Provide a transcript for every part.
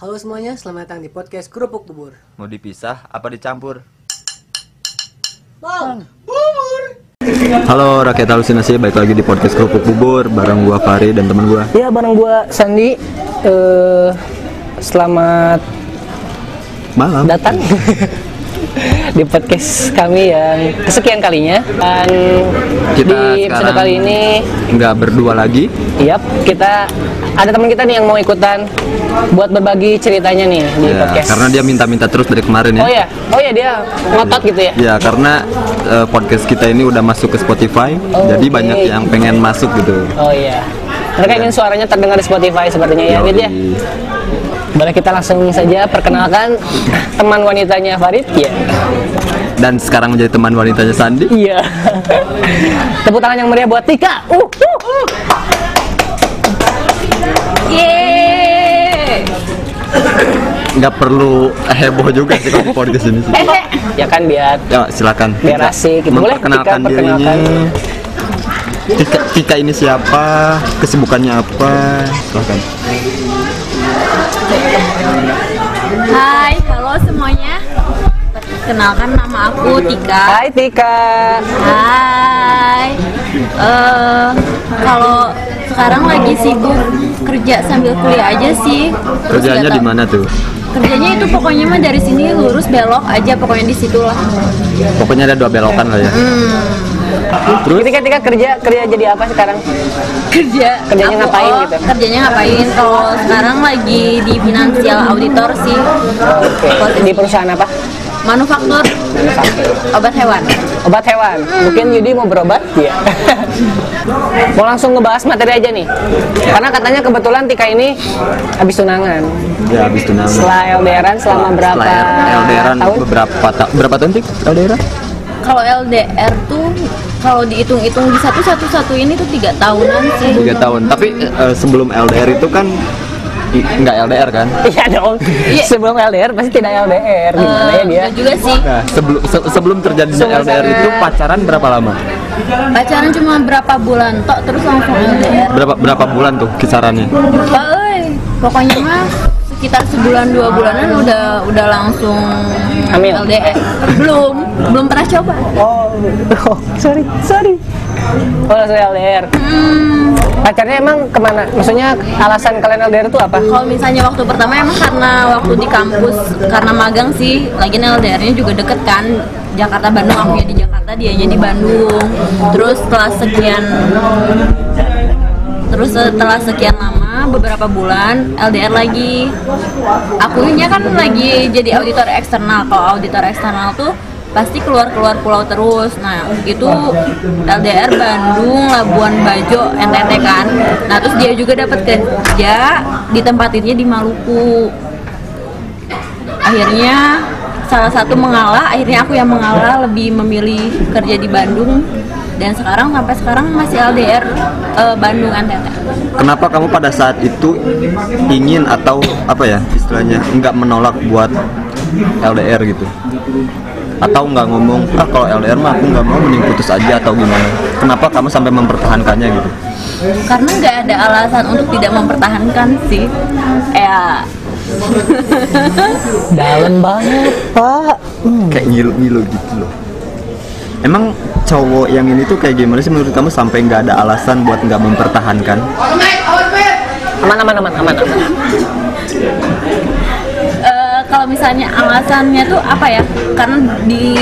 Halo semuanya, selamat datang di podcast Kerupuk Bubur. Mau dipisah apa dicampur? Bang, Halo rakyat halusinasi, balik lagi di podcast Kerupuk Bubur bareng gua Fari dan teman gua. Ya bareng gua Sandi eh selamat Malam. datang di podcast kami yang kesekian kalinya dan Kita di episode kali ini Nggak berdua lagi. yap kita ada teman kita nih yang mau ikutan buat berbagi ceritanya nih di Ya, podcast karena dia minta-minta terus dari kemarin ya. oh ya oh ya dia ngotot gitu ya Ya, karena eh, podcast kita ini udah masuk ke Spotify, Oh, jadi oke. banyak yang pengen masuk gitu. oh iya mereka ingin suaranya terdengar di Spotify sepertinya ya Fit ya. Boleh kita langsung saja perkenalkan teman wanitanya Farid ya Dan sekarang menjadi teman wanitanya Sandi. Iya. Tepuk tangan yang meriah buat Tika. Uh, uh, uh. Yeay. Nggak perlu heboh juga sih kalau di podcast ini. sih. Ya kan biar Ya, silakan. Biar asik gitu. Boleh, Memperkenalkan Tika, dirinya. perkenalkan. Tika, Tika ini siapa? Kesibukannya apa? Silakan. Kenalkan nama aku Tika. Hai Tika. Hai. Eh, kalau sekarang lagi sibuk kerja sambil kuliah aja sih. Kerjanya di mana tuh? Kerjanya itu pokoknya mah dari sini lurus belok aja pokoknya di situ lah. Pokoknya ada dua belokan lah ya. Terus Tika Tika kerja kerja jadi apa sekarang? Kerja. Kerjanya Aku- ngapain oh, gitu? Kerjanya ngapain? Kalau sekarang lagi di financial auditor sih. Oke. Di perusahaan apa? Manufaktur obat hewan. Obat hewan. Mungkin Yudi mau berobat? Iya. mau langsung ngebahas materi aja nih. Karena katanya kebetulan Tika ini habis tunangan. Ya habis tunangan. Setelah LDRan selama berapa Setelah LDRan tahun? beberapa ta- berapa tahun sih LDRan? Kalau LDR tuh kalau dihitung-hitung di satu satu satu ini tuh tiga tahunan sih. Tiga tahun. Tapi eh, sebelum LDR itu kan i- nggak LDR kan? Iya dong. Sebelum LDR pasti tidak LDR. Gimana ya Eh, dia? enggak juga sih. Nah, sebelum se- sebelum terjadi Sebelum LDR saya- itu pacaran berapa lama? Pacaran cuma berapa bulan tok terus langsung LDR. Berapa berapa bulan tuh kisarannya? Euy, pokoknya mah sekitar sebulan dua bulanan udah udah langsung Hamil? LDR. Belum, belum pernah coba. Oh, oh, sorry, sorry. Oh, langsung LDR. Hmm, Pacarnya emang ke mana? Maksudnya alasan kalian LDR itu apa? kalau misalnya waktu pertama emang karena waktu di kampus karena magang sih, lagi LDR-nya juga deket kan. Jakarta Bandung akunya di Jakarta, dianya di Bandung. Terus setelah sekian Terus setelah sekian lama, beberapa bulan LDR lagi. Akunya kan lagi jadi auditor eksternal. Kalau auditor eksternal tuh pasti keluar-keluar pulau terus. Nah, itu LDR Bandung, Labuan Bajo, NTT kan. Nah, terus dia juga dapat kerja ditempatinnya di Maluku. Akhirnya salah satu mengalah, akhirnya aku yang mengalah lebih memilih kerja di Bandung dan sekarang sampai sekarang masih LDR eh, Bandung NTT. Kenapa kamu pada saat itu ingin atau apa ya istilahnya nggak menolak buat LDR gitu? Atau nggak ngomong ah kalau LDR mah aku nggak mau mending putus aja atau gimana? Kenapa kamu sampai mempertahankannya gitu? Karena nggak ada alasan untuk tidak mempertahankan sih. Ya Dalam banget, Pak. Kayak ngilu-ngilu gitu loh. Emang cowok yang ini tuh kayak gimana sih menurut kamu sampai nggak ada alasan buat nggak mempertahankan? Aman, aman, aman, aman, aman. Kalau misalnya alasannya tuh apa ya? Karena di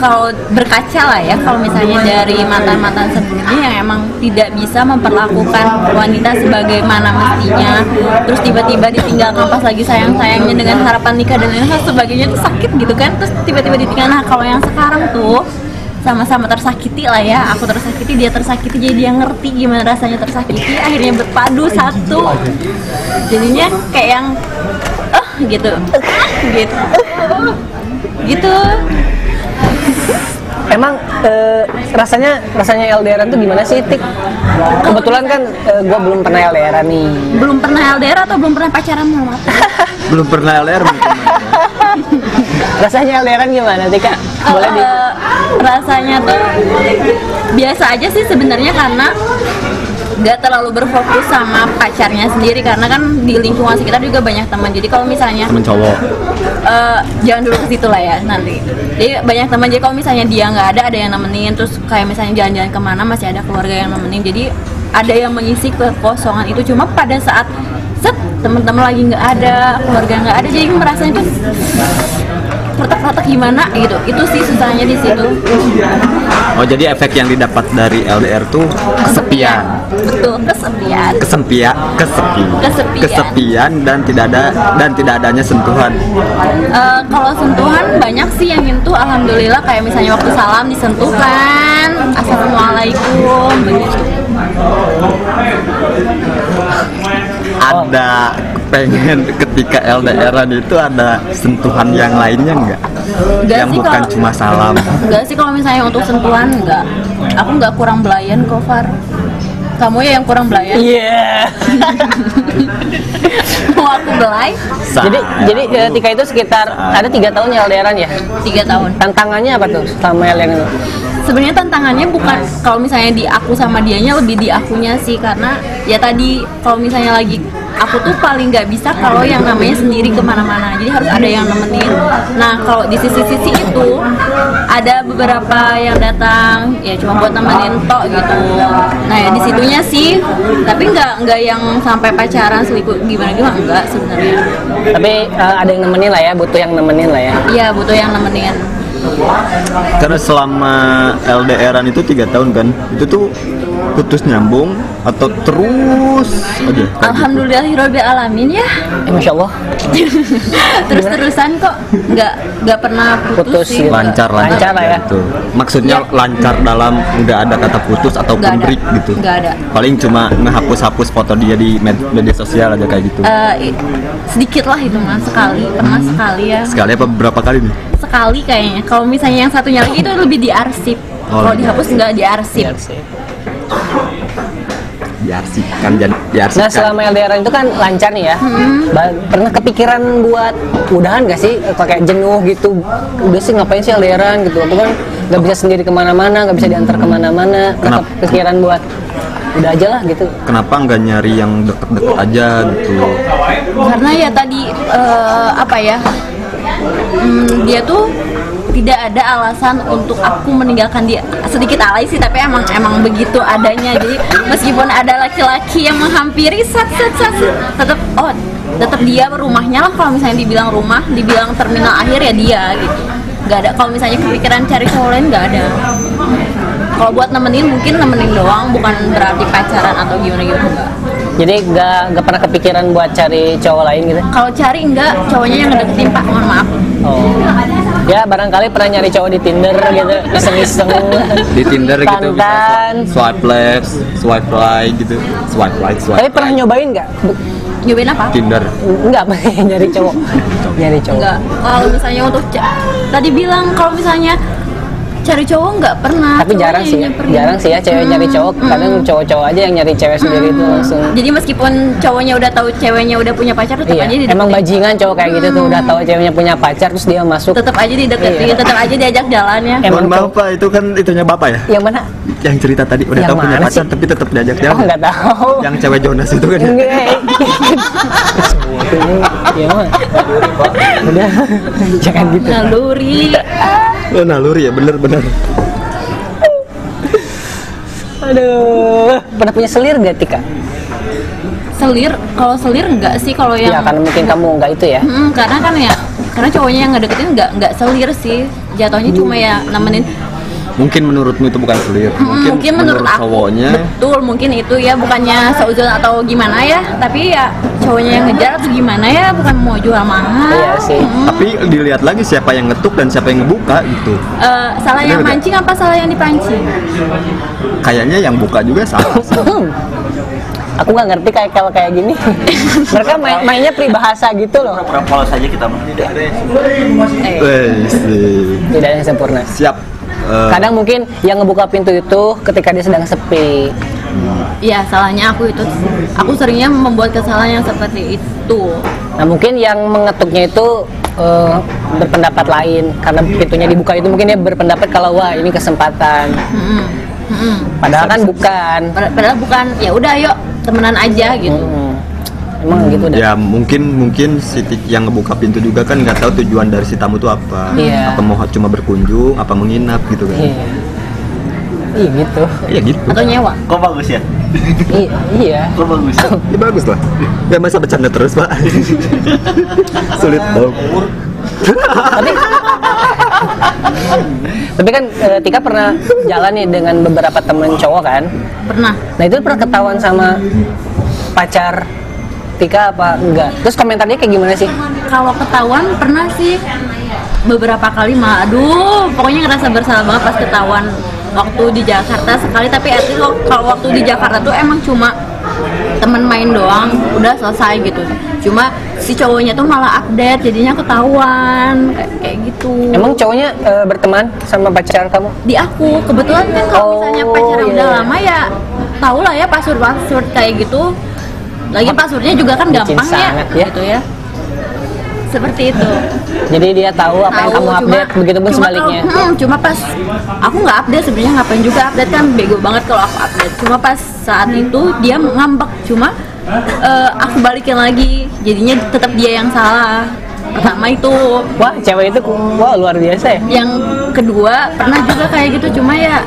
kalau berkaca lah ya kalau misalnya dari mantan-mantan sebelumnya yang emang tidak bisa memperlakukan wanita sebagaimana mestinya terus tiba-tiba ditinggalkan pas lagi sayang-sayangnya dengan harapan nikah dan lain sebagainya tuh sakit gitu kan? Terus tiba-tiba ditinggal. Nah kalau yang sekarang tuh sama-sama tersakiti lah ya. Aku tersakiti dia tersakiti jadi dia ngerti gimana rasanya tersakiti akhirnya berpadu satu. Jadinya kayak yang gitu gitu gitu Emang eh, rasanya rasanya LDRan tuh gimana sih, Tik? Kebetulan kan eh, gua belum pernah LDRan nih. belum pernah LDR atau belum pernah pacaran sama aku? Belum pernah LDR mungkin. Rasanya LDRan gimana, Tika? Boleh di Eh, rasanya tuh biasa aja sih sebenarnya karena nggak terlalu berfokus sama pacarnya sendiri karena kan di lingkungan sekitar juga banyak teman. Jadi kalau misalnya temen cowok. eh, jangan dulu ke situ lah ya nanti. Jadi banyak teman jadi kalau misalnya dia nggak ada ada yang nemenin. Terus kayak misalnya jalan-jalan ke mana masih ada keluarga yang nemenin. Jadi ada yang mengisi kekosongan itu. Cuma pada saat set teman-teman lagi nggak ada keluarga nggak ada jadi merasa itu retak-retak gimana gitu. Itu sih susahnya di situ. Oh jadi efek yang didapat dari LDR tuh kesepian. Betul kesepian. Kesempia kesepi. Kesepian. kesepian dan tidak ada dan tidak adanya sentuhan. Eh, kalau sentuhan banyak sih yang nyentuh alhamdulillah. Kayak misalnya waktu salam disentuhkan. Assalamualaikum begitu ada pengen ketika LDRan itu ada sentuhan yang lainnya enggak Enggak yang sih bukan kalau- cuma salam. Enggak sih kalau misalnya untuk sentuhan enggak aku enggak kurang belayan kok Far. Kamu ya yang kurang belayan? Iya. mau aku belai? Jadi jadi eh, Tika itu sekitar ada tiga tahun ya LDRan ya. tiga tahun. Tantangannya apa tuh sama LDRan itu? sebenarnya tantangannya bukan kalau misalnya di aku sama dianya lebih di akunya sih karena ya tadi kalau misalnya lagi aku tuh paling nggak bisa kalau yang namanya sendiri ke mana-mana. Jadi harus ada yang nemenin. Nah kalau di sisi-sisi itu ada beberapa yang datang ya cuma buat nemenin tok gitu. Nah ya di situnya sih tapi nggak nggak yang sampai pacaran selingkuh gimana gimana enggak sebenarnya. Tapi eh, ada yang nemenin lah ya, butuh yang nemenin lah ya. iya butuh yang nemenin. Karena selama LDRan itu tiga tahun kan itu tuh putus nyambung atau terus aja gitu? Alhamdulillahirobbil alamin ya Eh, Masya Allah. terus terusan kok nggak nggak pernah putus, Putus sih gitu. lancar lancar, Lancar lah ya. gitu. maksudnya Iya. lancar dalam nggak ada kata putus ataupun ada. break gitu Nggak ada. paling cuma ngehapus-hapus foto dia di med- media sosial aja kayak gitu Eh, i- sedikit lah itu mas sekali pernah Hmm. sekali ya sekali apa beberapa kali nih sekali kayaknya kalau misalnya yang satunya lagi itu lebih diarsip Oh, kalau iya. dihapus nggak diarsip Biar sih. diarsipkan dan diarsipkan Nah selama LDRan itu kan lancar nih ya. Ba- Pernah kepikiran buat udahan gak sih? Kayak jenuh gitu. Udah sih ngapain sih LDRan gitu. Aku kan nggak bisa sendiri ke mana-mana, nggak bisa diantar ke mana-mana. Pernah Kenapa? kepikiran buat udah aja lah gitu. kenapa nggak nyari yang deket-deket aja gitu karena ya tadi eh, apa ya hmm, dia tuh tidak ada alasan untuk aku meninggalkan dia. Sedikit alay sih tapi emang emang begitu adanya. Jadi meskipun ada laki-laki yang menghampiri sat sat sat tetap oh tetap dia rumahnya lah. Kalau misalnya dibilang rumah dibilang terminal akhir ya dia gitu. Nggak ada. Kalau misalnya kepikiran cari cowok lain nggak ada. Kalau buat nemenin mungkin nemenin doang. Bukan berarti pacaran atau gimana gitu enggak Jadi nggak nggak pernah kepikiran buat cari cowok lain gitu. kalau cari enggak cowoknya yang ngedeketin pak. Mohon maaf. Oh. Ya barangkali pernah nyari cowok di Tinder gitu, iseng-iseng. di Tinder gitu bisa Tantan. swipe left swipe right gitu swipe right swipe Tapi pernah nyobain nggak? Nyobain apa Tinder Enggak, nyari cowok. Nyari cowok. enggak kalau misalnya untuk tadi bilang kalau misalnya cari cowok nggak pernah Tapi jarang sih ya, nyamperin. jarang sih ya cewek nyari Hmm, cowok. Kadang hmm. cowok-cowok aja yang nyari cewek sendiri itu langsung. jadi meskipun cowoknya udah tahu ceweknya udah punya pacar tetap Iya, aja dideketin emang bajingan cowok kayak gitu tuh udah tahu ceweknya punya pacar terus dia masuk. tetap aja dideketin Iya. tetap aja diajak jalan ya Emang Mohon maaf pak itu kan itunya bapak ya Yang mana? yang cerita tadi udah Yang tahu punya pacar sih? tapi tetap diajak Oh jalan nggak tahu. yang cewek Jonas itu kan ya? Ya mah. Udah, jangan gitu. naluri oh naluri ya bener-bener Aduh, pernah punya selir gak Tika? selir kalau selir enggak sih kalau yang Ya karena mungkin kamu nggak itu ya. Mm, karena kan ya karena cowoknya yang ngedeketin nggak nggak selir sih jatuhnya cuma ya nemenin mungkin menurutmu itu bukan selir Mm, mungkin, mungkin menurut, aku cowoknya betul mungkin itu ya bukannya seuzon atau gimana ya tapi ya cowoknya yang ngejar atau gimana ya bukan mau jual mahal Iya sih. Mm. tapi dilihat lagi siapa yang ngetuk dan siapa yang ngebuka gitu Eh, salah yang Bener nggak? mancing apa salah yang dipancing kayaknya yang buka juga salah sih. Aku nggak ngerti kayak kalau kayak gini. Mereka main, mainnya peribahasa gitu loh. polos saja kita Eh, Wih, sih. tidak ada yang sempurna. siap Eh, Kadang mungkin yang ngebuka pintu itu ketika dia sedang sepi. Iya salahnya aku itu aku seringnya membuat kesalahan yang seperti itu Nah mungkin yang mengetuknya itu eh, berpendapat lain karena pintunya dibuka itu mungkin dia berpendapat kalau wah ini kesempatan. Mm-mm. Mm-mm. padahal kan bukan Pad- padahal bukan ya udah yuk temenan aja gitu Mm-mm. Emang gitu dah ya mungkin mungkin si Tik- yang ngebuka pintu juga kan nggak tahu tujuan dari si tamu itu apa. Iya. apa mau cuma berkunjung apa menginap gitu kan. Iya. Iya gitu. Iya gitu. Atau nyewa. Kok bagus ya? I- iya. Kok bagus? ya bagus lah. Ya masa bercanda terus pak? Sulit dong tapi tapi kan eh, Tika pernah jalan nih dengan beberapa temen cowok kan? Pernah. Nah itu pernah ketahuan sama pacar Tika apa enggak? Terus komentarnya kayak gimana sih? Kalau ketahuan pernah sih. Beberapa kali mah aduh pokoknya ngerasa bersalah banget pas ketahuan waktu di Jakarta sekali. Tapi at least kalau waktu di Jakarta tuh emang cuma temen main doang. Udah selesai gitu. Cuma si cowoknya tuh malah update jadinya ketahuan. Kayak, kayak gitu. Emang cowoknya eh, berteman sama pacar kamu? Di aku. Kebetulan kan kalau Oh, misalnya pacaran iya, udah lama ya tau lah ya password password kayak gitu lagi passwordnya juga kan Bucin gampang ya, sangat ya. gitu ya. Seperti itu. Jadi dia tahu apa yang kamu cuma- update begitu pun cuma sebaliknya. kalau- hmm, cuma pas aku nggak update sebenarnya ngapain juga update kan bego banget kalau aku update. Cuma pas saat itu dia ngambek cuma eh, aku balikin lagi. Jadinya tetap dia yang salah. Pertama itu. Wah cewek itu wah luar biasa ya. Yang kedua pernah juga kayak gitu. Cuma ya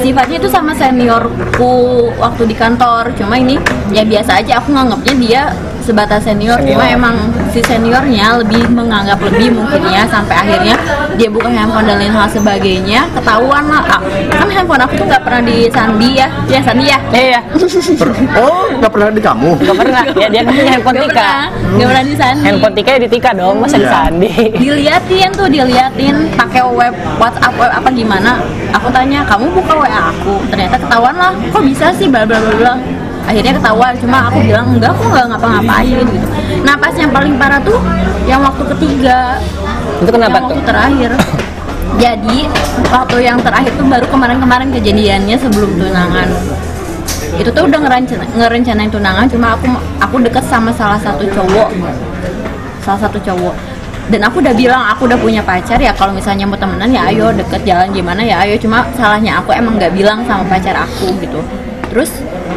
sifatnya itu sama seniorku waktu di kantor. Cuma ini ya biasa aja. Aku nganggapnya dia sebatas senior, Senior. cuma emang si seniornya lebih menganggap lebih mungkin ya sampai akhirnya dia buka handphone dan lain hal sebagainya ketahuan lah Ah, kan handphone aku tuh nggak pernah disandi ya. Ya sandi ya? Iya oh nggak pernah di kamu? Gak pernah. Ya dia kan punya handphone Nggak Tika. pernah. Nggak pernah disandi handphone Tika ya di Tika dong masa Iya. disandi diliatin tuh diliatin. Pakai web WhatsApp web apa gimana. Aku tanya kamu buka WA aku? Ternyata ketahuan lah kok bisa sih? Bla bla bla bla akhirnya ketahuan cuma aku bilang enggak aku nggak ngapa-ngapain gitu. Nah pas yang paling parah tuh yang waktu ketiga. Itu kenapa yang waktu tuh? terakhir. Jadi waktu yang terakhir tuh baru kemarin-kemarin kejadiannya sebelum tunangan. Itu tuh udah ngerencana, ngerencanain tunangan cuma aku aku deket sama salah satu cowok. Salah satu cowok. Dan aku udah bilang aku udah punya pacar ya kalau misalnya mau temenan ya ayo deket jalan gimana ya ayo. Cuma salahnya aku emang nggak bilang sama pacar aku gitu. Terus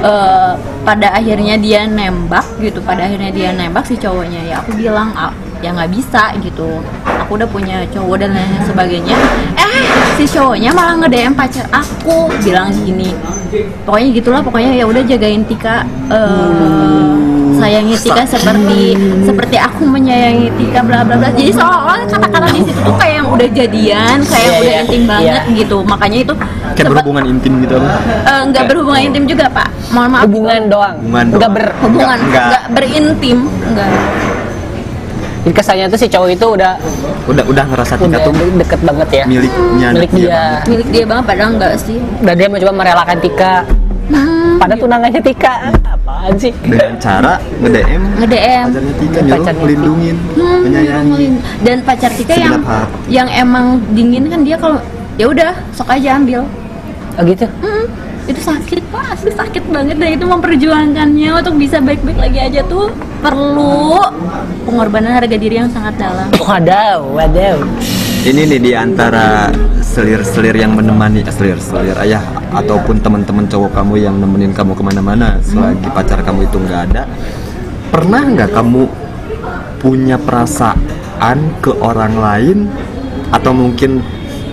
eh, pada akhirnya dia nembak gitu pada akhirnya dia nembak si cowoknya ya aku bilang "Ah, ya nggak bisa gitu. Aku udah punya cowok dan lain sebagainya. Eh si cowoknya malah nge DM pacar aku bilang gini pokoknya gitulah pokoknya ya udah jagain Tika eh, sayangi Tika seperti seperti aku menyayangi Tika bla bla bla. Jadi seolah-olah kata-kata di situ tuh kayak yang udah jadian kayak yang Iya, udah iya, intim banget iya. gitu. Makanya itu kayak sempet- berhubungan intim gitu apa? Eh, nggak berhubungan intim juga pak. Mohon maaf. Hubungan doang. Hubungan nggak doang. ber hubungan. Nggak- nggak. Berintim nggak. Jadi kesannya tuh si cowok itu udah udah udah ngerasa Tika udah tuh de- deket banget ya. miliknya milik dia. dia milik dia banget padahal enggak sih. Udah dia mencoba merelakan Tika pada tunangannya Tika. Apaan sih? Dengan cara nge DM nge DM pacarnya Tika nyuruh melindungin Hmm, menyayangi dan pacar Tika yang hati. yang emang dingin kan dia kalau ya udah sok aja ambil. Oh gitu? Hmm, itu sakit pak. Asli sakit banget dan itu memperjuangkannya untuk bisa baik-baik lagi aja tuh. Perlu pengorbanan harga diri yang sangat dalam. Wadaw wadaw ini nih di antara selir-selir yang menemani eh, selir-selir ayah ataupun teman-teman cowok kamu yang nemenin kamu ke mana-mana selagi pacar kamu itu nggak ada. Pernah nggak kamu punya perasaan ke orang lain? Atau mungkin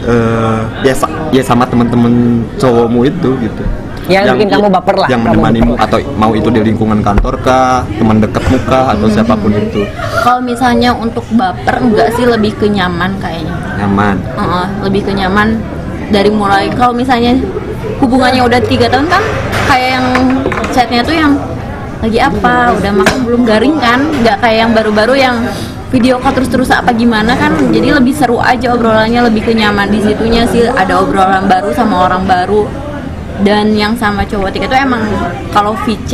eh, ya ya sama teman-teman cowokmu itu gitu Yang bikin kamu baper lah, yang menemanimu atau mau itu di lingkungan kantor kah teman dekatmu kah atau siapa pun itu? Kalau misalnya untuk baper enggak sih lebih ke nyaman kayaknya. Nyaman? Heeh, lebih ke nyaman dari mulai kalau misalnya hubungannya udah tiga tahun kan kayak yang chatnya tuh yang lagi apa? Udah makan belum? Garing kan nggak kayak yang baru-baru yang video call terus-terus apa gimana kan jadi lebih seru aja obrolannya lebih kenyaman di situnya sih. Ada obrolan baru sama orang baru dan yang sama cowok tiga itu emang kalau VC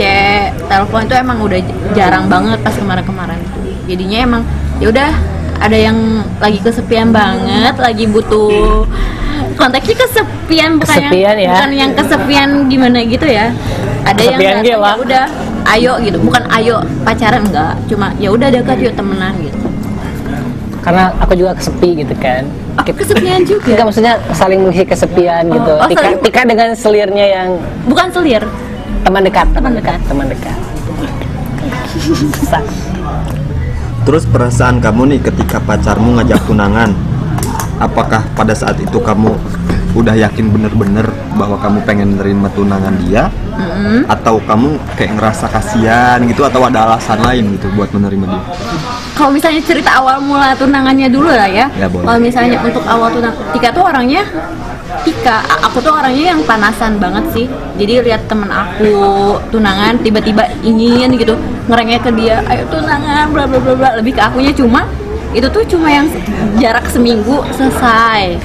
telepon itu emang udah jarang banget pas kemarin-kemarin. Jadinya emang ya udah ada yang lagi kesepian banget lagi butuh konteksnya kesepian bukan Kesepian yang ya. bukan yang kesepian gimana gitu ya. Ada yang Kesepian gila. ya udah ayo gitu. Bukan ayo pacaran enggak. Cuma ya udah dekat yuk temenan gitu. Karena aku juga kesepi gitu kan kesepian juga Enggak maksudnya saling mengisi kesepian gitu. oh, Tika, saling- Tika dengan selirnya yang bukan selir teman dekat. Teman dekat. Teman dekat. Terus perasaan kamu nih ketika pacarmu ngajak tunangan, apakah pada saat itu kamu udah yakin bener-bener bahwa kamu pengen nerima tunangan dia, atau kamu kayak ngerasa kasihan gitu, atau ada alasan lain gitu buat menerima dia? Kalau misalnya cerita awal mula tunangannya dulu lah ya, Ya, kalau misalnya untuk awal tunang Tika tuh orangnya Tika, aku tuh orangnya yang panasan banget sih. Jadi lihat temen aku tunangan tiba-tiba ingin gitu ngerengek ke dia ayo tunangan bla bla bla bla. Lebih ke akunya cuma itu tuh cuma yang jarak seminggu selesai.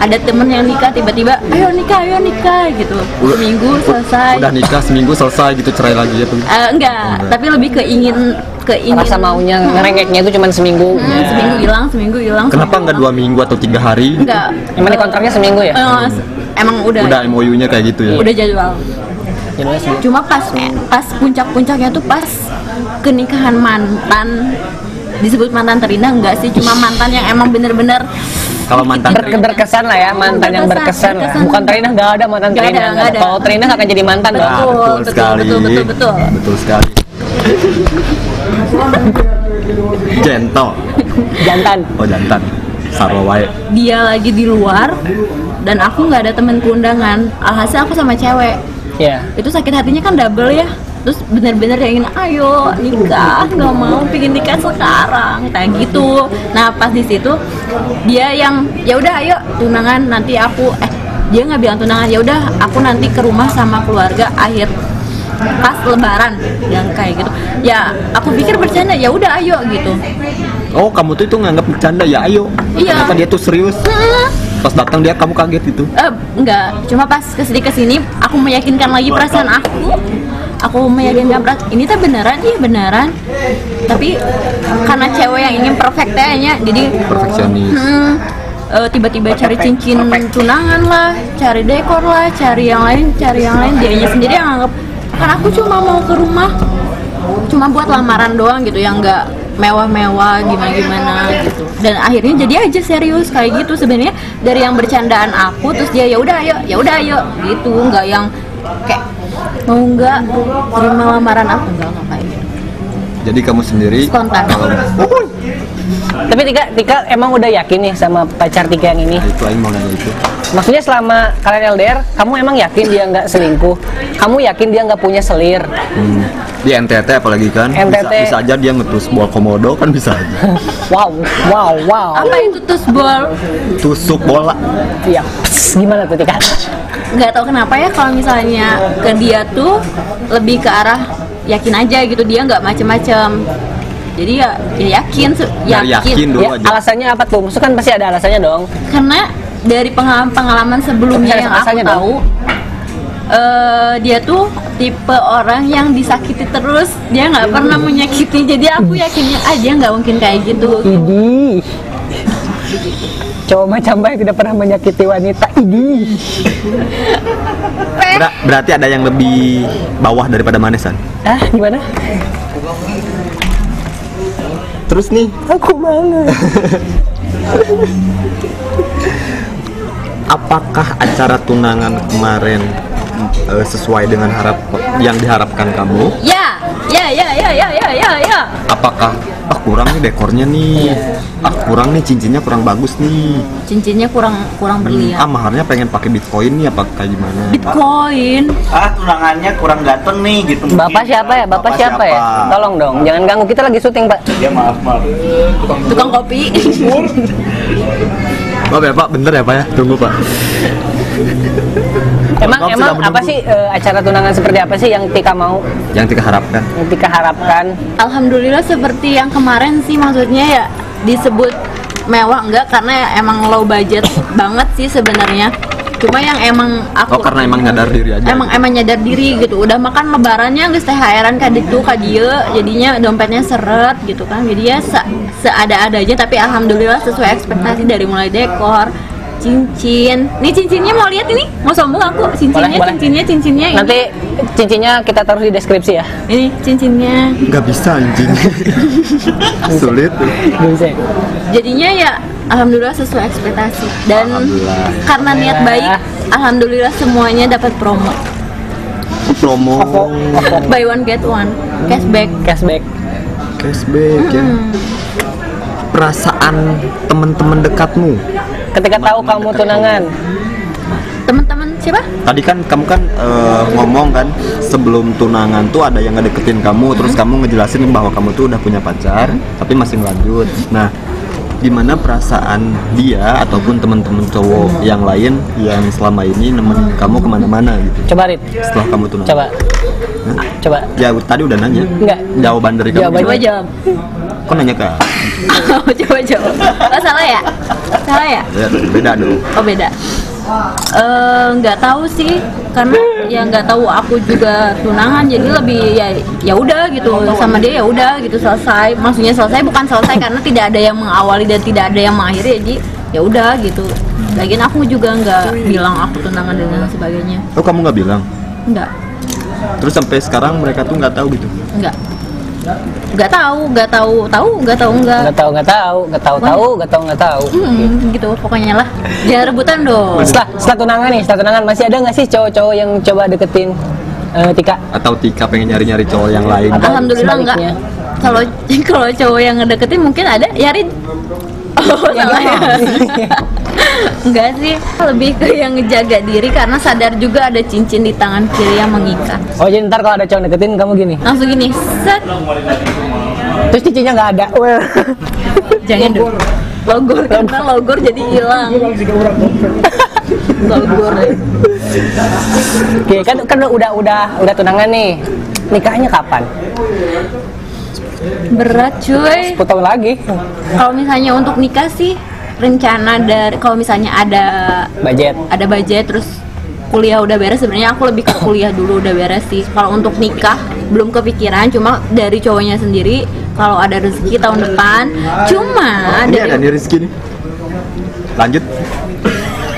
Ada temen yang nikah tiba-tiba ayo nikah ayo nikah gitu. Seminggu selesai. Udah nikah seminggu selesai gitu cerai lagi ya tuh. Eh, enggak, tapi lebih ke ingin ke ingin Rasa maunya ngerengeknya itu cuma seminggu. Hmm, seminggu hilang, seminggu hilang. Kenapa nggak dua minggu atau tiga hari? Enggak. Emang di kontraknya seminggu ya? S- emang udah Udah MOU-nya kayak gitu ya. udah jadwal. Seminggu. Cuma pas pas puncak-puncaknya tuh pas kenikahan mantan disebut mantan terindah enggak sih cuma mantan yang emang bener-bener Kalau mantan Ber- berkesan lah ya mantan yang Berkesan, berkesan lah. berkesan. Bukan terindah nggak ada mantan ada, terindah. nggak ada. Kalau terindah nggak akan jadi mantan dong. Ah, Betul, betul, betul, sekali. betul, betul, betul. Betul sekali. Jento. Jantan. Oh jantan. Sarwa wae. dia lagi di luar dan aku nggak ada temen keundangan alhasil aku sama cewek Ya. itu sakit hatinya kan double ya terus bener-bener yang ingin ayo nikah nggak mau pengen nikah sekarang kayak gitu nah pas di situ dia yang ya udah ayo tunangan nanti aku eh dia nggak bilang tunangan ya udah aku nanti ke rumah sama keluarga akhir pas lebaran yang kayak gitu ya aku pikir bercanda ya udah ayo gitu Oh kamu tuh itu nganggap bercanda ya ayo. Iya. Ternyata dia tuh serius. Pas datang dia kamu kaget itu. Eh, enggak, cuma pas ke sini ke sini aku meyakinkan lagi perasaan aku. Aku meyakinkan perasaan ini tuh beneran, iya beneran. Tapi karena cewek yang ingin perfect kayaknya, jadi Perfeksionis. hmm, tiba-tiba cari cincin tunangan lah, cari dekor lah, cari yang lain, cari yang lain. Dianya sendiri yang anggap kan aku cuma mau ke rumah, cuma buat lamaran doang gitu, yang enggak mewah-mewah gimana-gimana gitu. Dan akhirnya jadi aja serius kayak gitu. Sebenarnya dari yang bercandaan aku terus dia ya udah ayo ya udah ayo gitu. Nggak yang kayak mau nggak terima lamaran aku? Nggak nggak kayak gitu. Jadi kamu sendiri Spontan. kalau Tapi Tika, Tika emang udah yakin nih sama pacar Tika yang ini? Nah, itu aing mau nanya itu. Maksudnya selama kalian LDR, kamu emang yakin dia nggak selingkuh? Kamu yakin dia nggak punya selir? Hmm. Di NTT apalagi kan NTT. Bisa, bisa aja dia ngetus bol komodo kan bisa aja Wow, wow, wow. apa itu tus bol tusuk bola Iya. Gimana tuh Tika? nggak tahu kenapa ya kalau misalnya ke dia tuh lebih ke arah yakin aja gitu dia nggak macem-macem jadi ya, ya yakin Nah, yakin dulu Ya, aja alasannya apa tuh? Maksudnya kan pasti ada alasannya dong. karena dari pengalaman-pengalaman sebelumnya Tapi yang aku tahu eh, dia tuh tipe orang yang disakiti terus dia nggak pernah menyakiti jadi aku yakinnya ah dia nggak mungkin kayak gitu Idi. Cowok macam baik tidak pernah menyakiti wanita. Idi. Ber- Berarti ada yang lebih bawah daripada manesan Ah, gimana? Terus nih Aku banget. apakah acara tunangan kemarin eh, sesuai dengan harap yang diharapkan kamu? ya ya ya ya ya ya ya ya Apakah ah kurang nih dekornya nih, ah kurang nih cincinnya kurang bagus nih, cincinnya kurang kurang ah berlian maharnya pengen pakai bitcoin nih apa kayak gimana? bitcoin ah tunangannya kurang ganteng nih gitu Bapak mungkin. siapa ya? Bapak, siapa, ya? Tolong dong, jangan ganggu kita lagi syuting, Pak. ya maaf maaf tukang kopi Oh ya pak, bener ya pak ya? Tunggu pak. Emang emang apa menunggu. sih eh, acara tunangan seperti apa sih yang Tika mau, Yang Tika harapkan. yang Tika harapkan? Alhamdulillah seperti yang kemarin sih maksudnya ya disebut mewah enggak karena emang low budget banget sih sebenarnya. Cuma yang emang aku Oh karena emang nyadar diri aja. emang emang nyadar diri gitu. Udah makan lebarannya geus THR-an ka ditu ka dieu, jadinya dompetnya seret gitu kan. Jadi ya se seada-adanya tapi alhamdulillah sesuai ekspektasi dari mulai dekor, cincin. Nih cincinnya mau lihat ini? Mau sombong aku cincinnya, Boleh, boleh. cincinnya, cincinnya ini. Nanti cincinnya kita taruh di deskripsi ya. ini cincinnya. Nggak bisa anjing. Sulit. Bisa. jadinya ya alhamdulillah sesuai ekspektasi dan karena niat baik alhamdulillah semuanya dapat promo promo buy one get one cashback cashback cashback ya perasaan teman-teman dekatmu ketika tahu kamu tunangan. Teman-teman siapa? Tadi kan kamu kan eh, ngomong kan sebelum tunangan tuh ada yang ngedeketin kamu terus kamu ngejelasin bahwa kamu tuh udah punya pacar tapi masih ngelanjut. Nah gimana perasaan dia ataupun teman-teman cowok yang lain yang selama ini nemenin kamu ke mana-mana gitu. Coba Rit. Setelah kamu tunangan coba. Coba. Ya tadi udah nanya. Enggak. jawaban dari kamu Jawabannya coba jawab. Kok nanya ke coba jawab. Oh salah ya? Salah ya? Ya, beda dong. Oh beda Eh, nggak tahu sih karena ya nggak tahu aku juga tunangan jadi lebih ya ya udah gitu sama dia ya udah gitu selesai. Maksudnya selesai bukan selesai karena tidak ada yang mengawali dan tidak ada yang mengakhiri jadi ya udah gitu. Lagian aku juga nggak bilang aku tunangan dan lain sebagainya. Oh kamu nggak bilang? Nggak. Terus sampai sekarang mereka tuh nggak tahu gitu? Nggak nggak tahu nggak tahu tahu nggak tahu nggak. Nggak tahu nggak tahu nggak tahu tahu nggak tahu nggak tahu. Hmm, gitu pokoknya lah. Jangan rebutan dong. Setelah setelah tunangan nih setelah tunangan masih ada nggak sih cowok-cowok yang coba deketin eh, Tika? Atau Tika pengen nyari-nyari cowok yang lain? Atau Alhamdulillah enggak. Kalau kalau cowok yang ngedeketin mungkin ada, ya Rin. Oh, salah ya. enggak sih, lebih ke yang ngejaga diri karena sadar juga ada cincin di tangan kiri yang mengikat. oh jadi ntar kalau ada cowok deketin kamu gini Langsung gini, set, terus cincinnya nggak ada well jangan dong. Logor karena logor jadi hilang. logor. oke kan kan udah udah udah tunangan nih nikahnya kapan Berat cuy. 10 tahun lagi Kalau misalnya untuk nikah sih rencana dari kalau misalnya ada budget. ada budget terus kuliah udah beres sebenarnya aku lebih ke kuliah dulu udah beres sih. Kalau untuk nikah belum kepikiran cuma dari cowoknya sendiri kalau ada rezeki tahun depan cuma ini dari ada nih Rizky nih. Lanjut.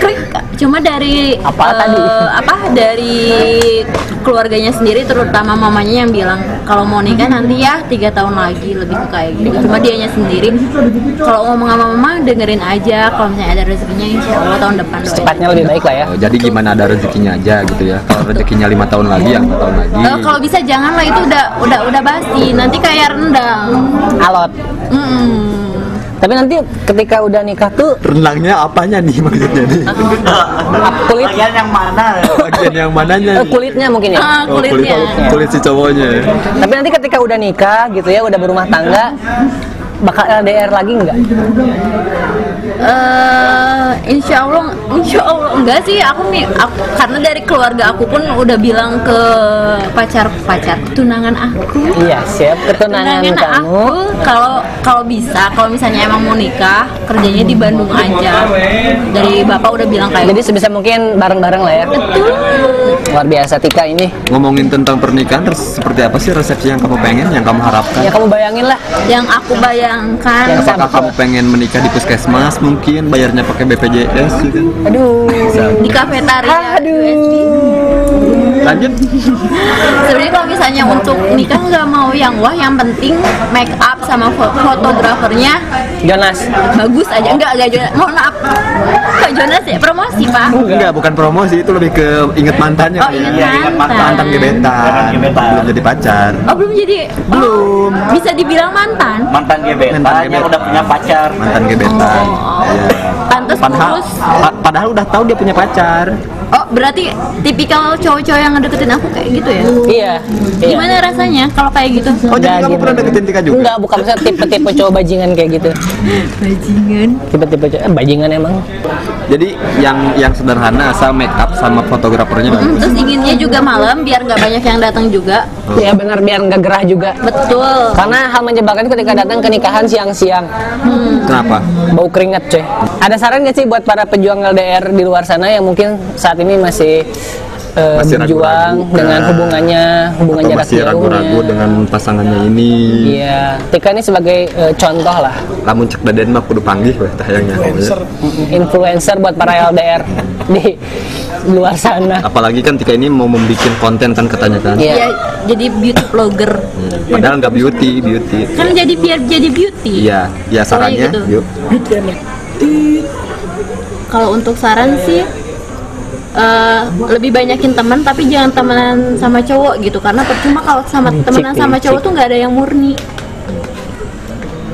Krik cuma dari Apa eh, tadi? apa dari keluarganya sendiri terutama mamanya yang bilang kalau mau nikah nanti ya tiga tahun lagi lebih ke kayak gitu. Cuma dianya sendiri. Kalau ngomong sama mama dengerin aja. Kalau misalnya ada rezekinya insya Allah tahun depan doain. cepatnya lebih baik lah ya. Oh, jadi gimana ada rezekinya aja gitu ya? Kalau rezekinya lima tahun lagi ya lima tahun lagi. Eh, kalau bisa jangan lah itu udah udah udah basi. Nanti kayak rendang. Alot. Mm-mm. Tapi nanti ketika udah nikah tuh renangnya apanya nih maksudnya nih? Kulit. Bagian yang mana? bagian yang mananya eh, nih? kulitnya mungkin ya? Ah, Oh, kulit, kulitnya. kulit si cowoknya tapi nanti ketika udah nikah gitu ya udah berumah tangga bakal LDR lagi nggak Eh, insya Allah, insya Allah enggak sih. Aku nih, aku, karena dari keluarga aku pun udah bilang ke pacar pacar tunangan aku. iya siap ketunangan Tunangan kamu aku kalau kalau bisa, kalau misalnya emang mau nikah, kerjanya di Bandung aja. Dari bapak udah bilang kayak jadi sebisa mungkin bareng-bareng lah ya betul. luar biasa Tika ini ngomongin tentang pernikahan res- seperti apa sih resepsi yang kamu pengen yang kamu harapkan ya kamu bayangin lah Yang aku bayangkan. Yang apakah kamu pengen menikah di puskesmas mungkin bayarnya pakai BPJS gitu aduh Bisa. di kafetaria USB. lanjut Sebenarnya kalau misalnya untuk nikah nggak mau yang wah, yang penting make up sama fo- fotografernya Jonas bagus aja. Enggak, enggak Jonas. Mohon maaf. Kok Jonas ya promosi, Pak? enggak bukan promosi itu lebih ke inget mantannya Oh, inget Iya, ingat mantan. mantan gebetan Gebetan. belum jadi pacar Oh, belum jadi. Belum. Oh, bisa dibilang mantan. Mantan gebetan Mantan yang gebetan. udah punya pacar. mantan gebetan Oh. Iya. Pantes padahal pa- padahal udah tahu dia punya pacar Oh, berarti tipikal cowok-cowok yang ngedeketin aku kayak gitu ya? iya iya Gimana rasanya kalau kayak gitu? oh jadi kamu gitu. pernah deketin Tika juga enggak bukan maksudnya tipe-tipe cowok bajingan kayak gitu Bajingan. tipe-tipe cowok eh, bajingan emang jadi yang yang sederhana asal make up sama fotografernya Hmm, bagus terus inginnya juga malam biar nggak banyak yang datang juga. ya benar biar nggak gerah juga Betul. karena hal menyebalkan ketika datang ke nikahan siang-siang kenapa bau keringat coy ada saran nggak sih buat para pejuang LDR di luar sana yang mungkin saat ini masih eh, Masih berjuang ragu-ragu dengan kah? hubungannya hubungan atau jarak masih ragu-ragu dengan pasangannya ini? Iya. Tika ini sebagai eh, contoh lah. Lamun cek daden mah kudu panggih weh tayangnya influencer. Buat para LDR di luar sana. Apalagi kan Tika ini mau membuat konten kan katanya kan? Iya. Ya, jadi beauty blogger. padahal nggak beauty beauty. Kan jadi biar jadi beauty. iya ya sarannya gitu. yuk kalau untuk saran sih eh, lebih banyakin teman tapi jangan temenan sama cowok gitu. Karena percuma kalau sama temenan sama cowok tuh nggak ada yang murni.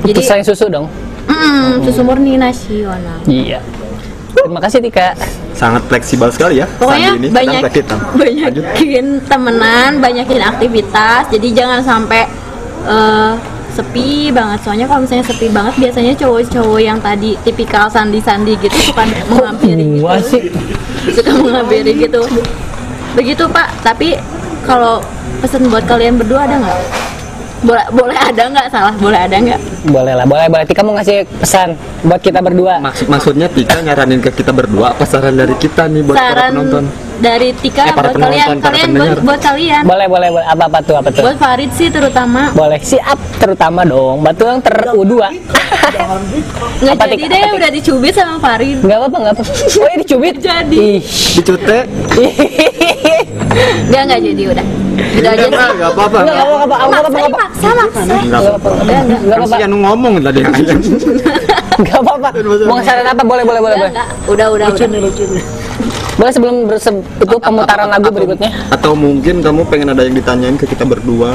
Itu jadi sayang susu dong. mm, susu murni nasional Iya. Terima kasih Tika. sangat fleksibel sekali ya pokoknya ini banyak banyakin temenan banyakin aktivitas. Jadi jangan sampai eh, sepi banget. Soalnya kalau misalnya sepi banget biasanya cowok-cowok yang tadi tipikal sandi-sandi gitu suka menghampiri gitu. sih? Suka menghampiri gitu. Begitu pak. Tapi kalau pesan buat kalian berdua ada nggak? Boleh boleh ada nggak? Salah boleh ada nggak boleh lah, boleh boleh. Tika mau ngasih pesan buat kita berdua. Maksud maksudnya Tika nyaranin ke kita berdua apa saran dari kita nih buat para saran penonton dari Tika Eh, para buat kalian penonton, para kalian buat, pendengar. buat kalian Boleh boleh boleh. Apa apa tuh apa tuh? buat Farid sih terutama Boleh siap terutama dong. Batu yang ter U2. nggak Apa, jadi Tik? deh Apa, udah dicubit sama Farid Enggak apa-apa, enggak apa. Oh, ya dicubit. Jadi. Ih. dicute nggak nggak jadi udah udah aja nggak apa-apa Enggak apa-apa, enggak apa-apa, maksa enggak apa-apa. maksa maksa Enggak Enggak apa-apa. Enggak Ngomong tadi ayam Enggak apa-apa. Mau saran apa? Boleh boleh boleh. Boleh. udah udah udah Boleh sebelum berse- itu pemutaran lagu berikutnya. atau mungkin kamu pengen ada yang ditanyain ke kita berdua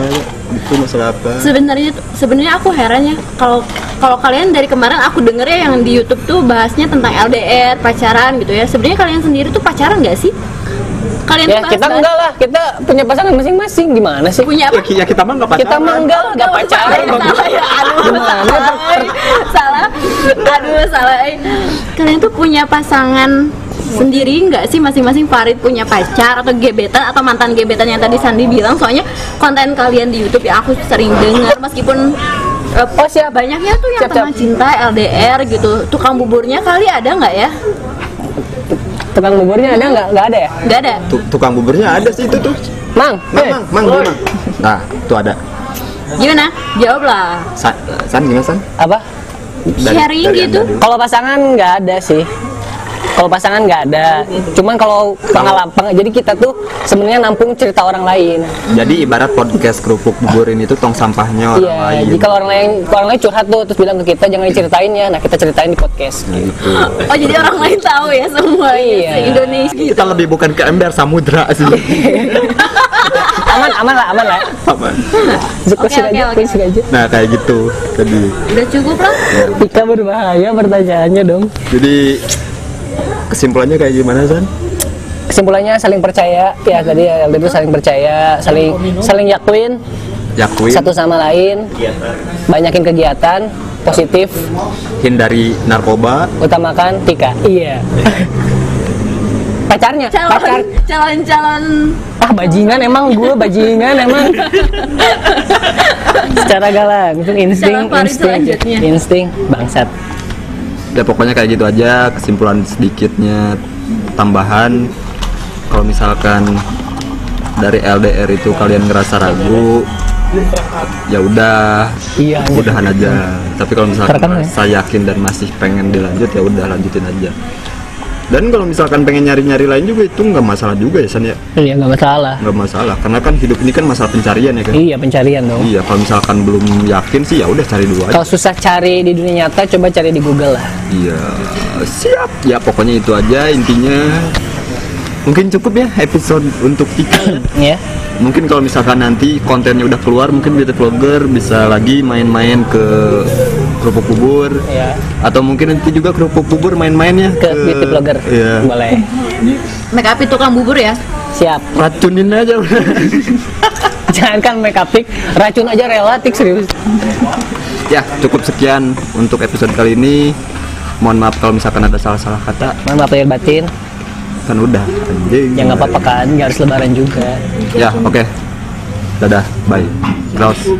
itu masalah apa sebenarnya sebenarnya aku heran ya kalau kalau kalian dari kemarin aku denger ya yang di YouTube tuh bahasnya tentang LDR pacaran gitu ya sebenarnya kalian sendiri tuh pacaran nggak sih kalian Ya tuh kita bahas-bahas- enggak lah, kita punya pasangan masing-masing. Gimana sih? punya ya, apa ya kita mah nggak pacaran Kita mah enggak, enggak pacaran. ya aduh aduh salah eh. kalian tuh punya pasangan sendiri nggak sih? Masing-masing Farid punya pacar atau gebetan atau mantan gebetan yang tadi Sandi bilang? Soalnya konten kalian di YouTube ya aku sering dengar. Meskipun eh, Oh, siap. banyaknya tuh yang Siap, tentang siap. cinta LDR gitu. Tukang buburnya kali ada nggak ya? Tukang buburnya ada enggak? Enggak ada ya? nggak ada? Tu- tukang buburnya ada sih itu tuh. Mang, mang eh, mang mang di mang nah tuh ada. Gimana? Jawablah San, San gimana San? Apa? Dari- Sharing dari gitu. Kalau pasangan nggak ada sih. Kalau pasangan nggak ada. Cuman kalau pengalaman, jadi kita tuh sebenarnya nampung cerita orang lain. jadi ibarat podcast kerupuk bubur ini tuh tong sampahnya orang Iya, lain jadi kalau orang lain, orang lain curhat tuh terus bilang ke kita jangan diceritain ya. Nah kita ceritain di podcast. Gitu. oh jadi orang lain tahu ya semua Iya. Indonesia gitu kita lebih bukan ke ember samudra sih aman, aman lah, aman. Lah. Suka Oke, sih oke, aja, oke. nah kayak gitu tadi. Udah cukup lah Tika berbahaya pertanyaannya dong. jadi kesimpulannya kayak gimana San? Kesimpulannya saling percaya. Ya tadi ya itu saling percaya, saling saling yakin Yakuin. Satu sama lain, banyakin kegiatan positif, hindari narkoba. Utamakan Tika. Iya. Pacarnya, pacar. calon calon calon Ah bajingan emang gue bajingan emang. Secara galang itu insting, Calon insting, insting bangsat. ya pokoknya kayak gitu aja kesimpulan sedikitnya tambahan kalau misalkan dari LDR itu kalian ngerasa ragu ya udah Iya. udahan aja tapi kalau misalkan ya? saya yakin dan masih pengen dilanjut ya udah lanjutin aja dan kalau misalkan pengen nyari-nyari lain juga itu nggak masalah juga ya San ya Iya nggak masalah. nggak masalah karena kan hidup ini kan masalah pencarian ya kan Iya pencarian dong. iya kalau misalkan belum yakin sih ya udah cari dulu aja Kalau susah cari di dunia nyata, coba cari di Google lah. Iya, siap. Ya pokoknya itu aja intinya. Mungkin cukup ya episode untuk Tika. Ya. mungkin kalau misalkan nanti kontennya udah keluar, mungkin beauty vlogger bisa lagi main-main ke kerupuk bubur. Ya. Atau mungkin nanti juga kerupuk bubur main-mainnya Ke beauty blogger. Iya. Boleh. make up tukang bubur ya Siap. Racunin aja udah. Jangankan make up tik, racun aja relatif serius. ya, cukup sekian untuk episode kali ini. Mohon maaf kalau misalkan ada salah-salah kata. Mohon maaf lahir batin. Kan udah anjing. Ya nggak apa-apa kan, nggak harus lebaran juga. Ya, oke. Dadah, bye. Close.